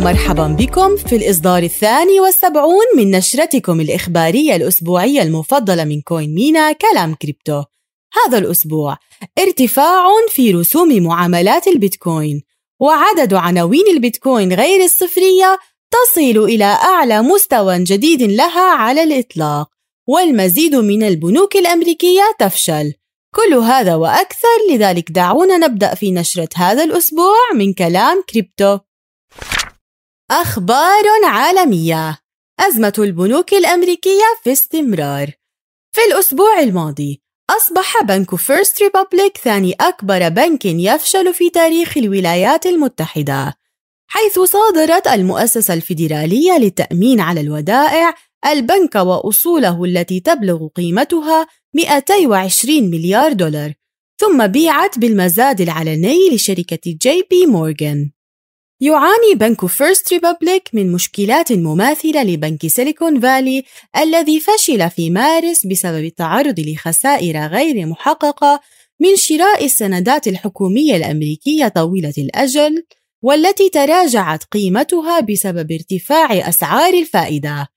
ومرحبا بكم في الإصدار الثاني والسبعون من نشرتكم الإخبارية الأسبوعية المفضلة من CoinMENA كلام كريبتو. هذا الأسبوع ارتفاع في رسوم معاملات البيتكوين وعدد عناوين البيتكوين غير الصفرية تصل إلى أعلى مستوى جديد لها على الإطلاق والمزيد من البنوك الأمريكية تفشل. كل هذا وأكثر لذلك دعونا نبدأ في نشرة هذا الأسبوع من كلام كريبتو. أخبار عالمية. أزمة البنوك الأمريكية في استمرار. في الأسبوع الماضي أصبح بنك فيرست ريبابليك ثاني أكبر بنك يفشل في تاريخ الولايات المتحدة حيث صادرت المؤسسة الفيدرالية للتأمين على الودائع البنك وأصوله التي تبلغ قيمتها 220 مليار دولار ثم بيعت بالمزاد العلني لشركة جي بي مورغان يعاني بنك فيرست ريبابليك من مشكلات مماثلة لبنك سيليكون فالي الذي فشل في مارس بسبب التعرض لخسائر غير محققة من شراء السندات الحكومية الأمريكية طويلة الأجل والتي تراجعت قيمتها بسبب ارتفاع أسعار الفائدة.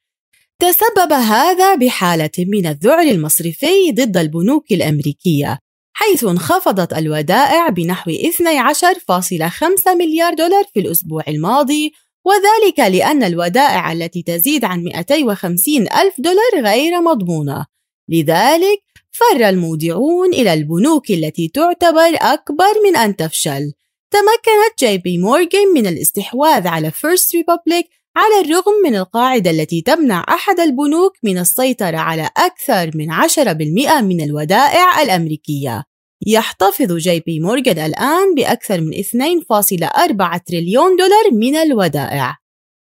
تسبب هذا بحالة من الذعر المصرفي ضد البنوك الأمريكية، حيث انخفضت الودائع بنحو 12.5 مليار دولار في الأسبوع الماضي وذلك لأن الودائع التي تزيد عن 250 ألف دولار غير مضمونة. لذلك فر المودعون إلى البنوك التي تعتبر أكبر من أن تفشل. تمكنت جي بي مورغان من الاستحواذ على فيرست ريبابليك على الرغم من القاعدة التي تمنع أحد البنوك من السيطرة على أكثر من 10% من الودائع الأمريكية يحتفظ جي بي مورغان الآن بأكثر من 2.4 تريليون دولار من الودائع.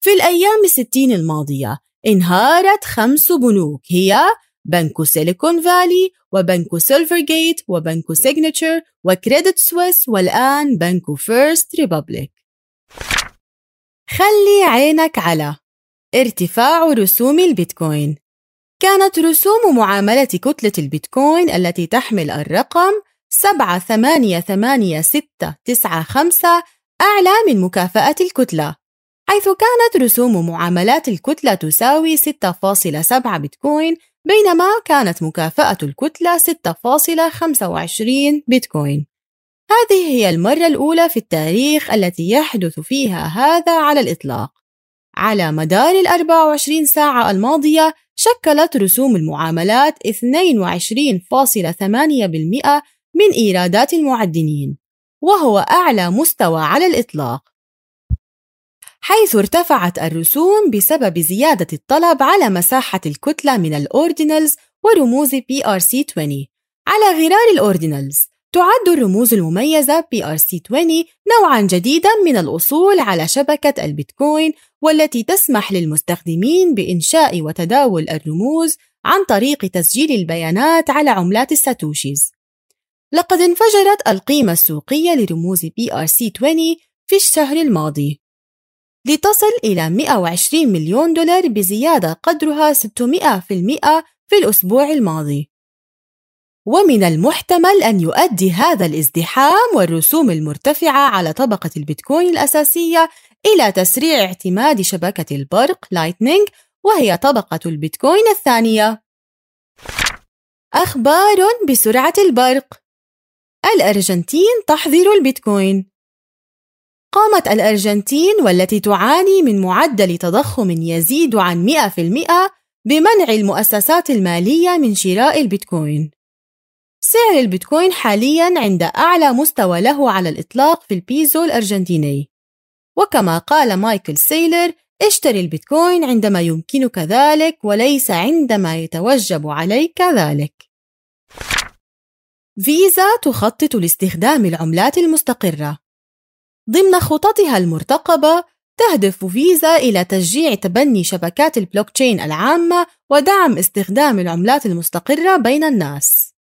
في الأيام الستين الماضية انهارت خمس بنوك هي بنك سيليكون فالي وبنك سيلفر جيت وبنك سيجنتشر وكريدت سويس والآن بنك فيرست ريبابليك. خلي عينك على ارتفاع رسوم البيتكوين. كانت رسوم معاملة كتلة البيتكوين التي تحمل الرقم سبعة ثمانية ثمانية ستة تسعة خمسة أعلى من مكافأة الكتلة حيث كانت رسوم معاملات الكتلة تساوي 6.7 بيتكوين بينما كانت مكافأة الكتلة 6.25 بيتكوين. هذه هي المرة الأولى في التاريخ التي يحدث فيها هذا على الإطلاق. على مدار ال 24 ساعة الماضية شكلت رسوم المعاملات 22.8% من إيرادات المعدنين وهو أعلى مستوى على الإطلاق. حيث ارتفعت الرسوم بسبب زيادة الطلب على مساحة الكتلة من الأوردينالز ورموز PRC20 على غرار الأوردينالز تعد الرموز المميزة PRC20 نوعا جديدا من الأصول على شبكة البيتكوين والتي تسمح للمستخدمين بإنشاء وتداول الرموز عن طريق تسجيل البيانات على عملات الساتوشيز. لقد انفجرت القيمة السوقية لرموز BRC20 في الشهر الماضي. لتصل إلى 120 مليون دولار بزيادة قدرها 600% في الأسبوع الماضي. ومن المحتمل أن يؤدي هذا الازدحام والرسوم المرتفعة على طبقة البيتكوين الأساسية إلى تسريع اعتماد شبكة البرق لايتنينج وهي طبقة البيتكوين الثانية. أخبار بسرعة البرق. الأرجنتين تحظر البيتكوين. قامت الأرجنتين والتي تعاني من معدل تضخم يزيد عن 100% بمنع المؤسسات المالية من شراء البيتكوين. سعر البيتكوين حاليا عند أعلى مستوى له على الإطلاق في البيزو الأرجنتيني. وكما قال مايكل سيلر: اشتري البيتكوين عندما يمكنك ذلك وليس عندما يتوجب عليك ذلك. فيزا تخطط لاستخدام العملات المستقرة ضمن خططها المرتقبة تهدف فيزا إلى تشجيع تبني شبكات البلوكتشين العامة ودعم استخدام العملات المستقرة بين الناس.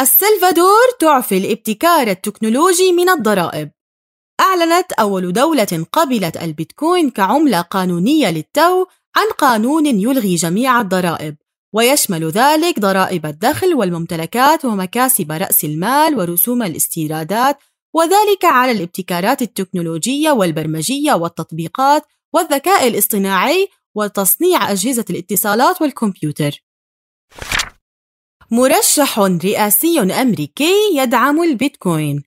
السلفادور تعفي الابتكار التكنولوجي من الضرائب. أعلنت أول دولة قبلت البيتكوين كعملة قانونية للتو عن قانون يلغي جميع الضرائب ويشمل ذلك ضرائب الدخل والممتلكات ومكاسب رأس المال ورسوم الاستيرادات وذلك على الابتكارات التكنولوجية والبرمجية والتطبيقات والذكاء الاصطناعي وتصنيع أجهزة الاتصالات والكمبيوتر. مرشح رئاسي أمريكي يدعم البيتكوين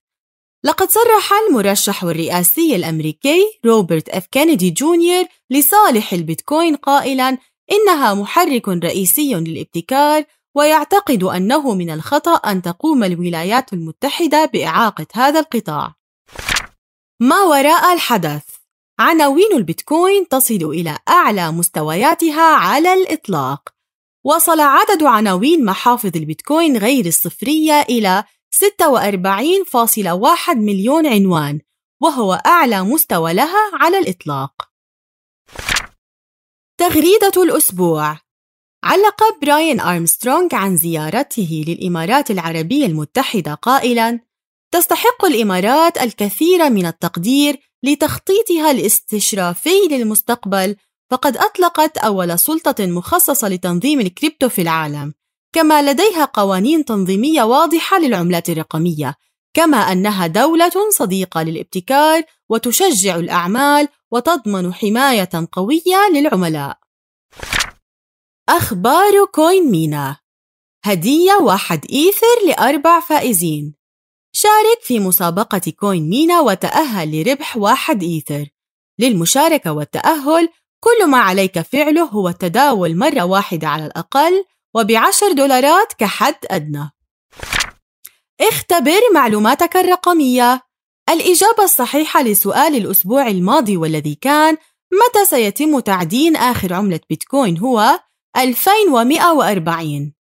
لقد صرح المرشح الرئاسي الأمريكي روبرت اف كينيدي جونيور لصالح البيتكوين قائلاً إنها محرك رئيسي للابتكار ويعتقد أنه من الخطأ أن تقوم الولايات المتحدة بإعاقة هذا القطاع. ما وراء الحدث عناوين البيتكوين تصل إلى أعلى مستوياتها على الإطلاق. وصل عدد عناوين محافظ البيتكوين غير الصفرية إلى 46.1 مليون عنوان، وهو أعلى مستوى لها على الإطلاق. تغريدة الأسبوع علق براين أرمسترونغ عن زيارته للإمارات العربية المتحدة قائلاً: تستحق الإمارات الكثير من التقدير لتخطيطها الاستشرافي للمستقبل فقد أطلقت أول سلطة مخصصة لتنظيم الكريبتو في العالم كما لديها قوانين تنظيمية واضحة للعملات الرقمية كما أنها دولة صديقة للابتكار وتشجع الأعمال وتضمن حماية قوية للعملاء. أخبار كوين مينا. هدية واحد إيثر لأربع فائزين. شارك في مسابقة كوين مينا وتأهل لربح واحد إيثر. للمشاركة والتأهل كل ما عليك فعله هو التداول مرة واحدة على الأقل وبعشر دولارات كحد أدنى. اختبر معلوماتك الرقمية. الإجابة الصحيحة لسؤال الأسبوع الماضي والذي كان متى سيتم تعدين آخر عملة بيتكوين؟ هو 2140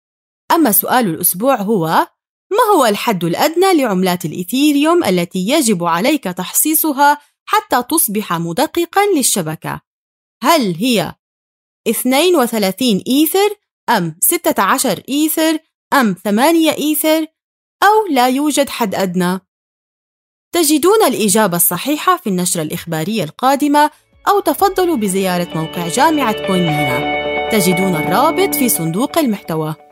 أما سؤال الأسبوع هو ما هو الحد الأدنى لعملات الإيثيريوم التي يجب عليك تحصيصها حتى تصبح مدققا للشبكة؟ هل هي 32 إيثر أم 16 إيثر أم 8 إيثر أو لا يوجد حد أدنى؟ تجدون الإجابة الصحيحة في النشرة الإخبارية القادمة أو تفضلوا بزيارة موقع جامعة كونينا تجدون الرابط في صندوق المحتوى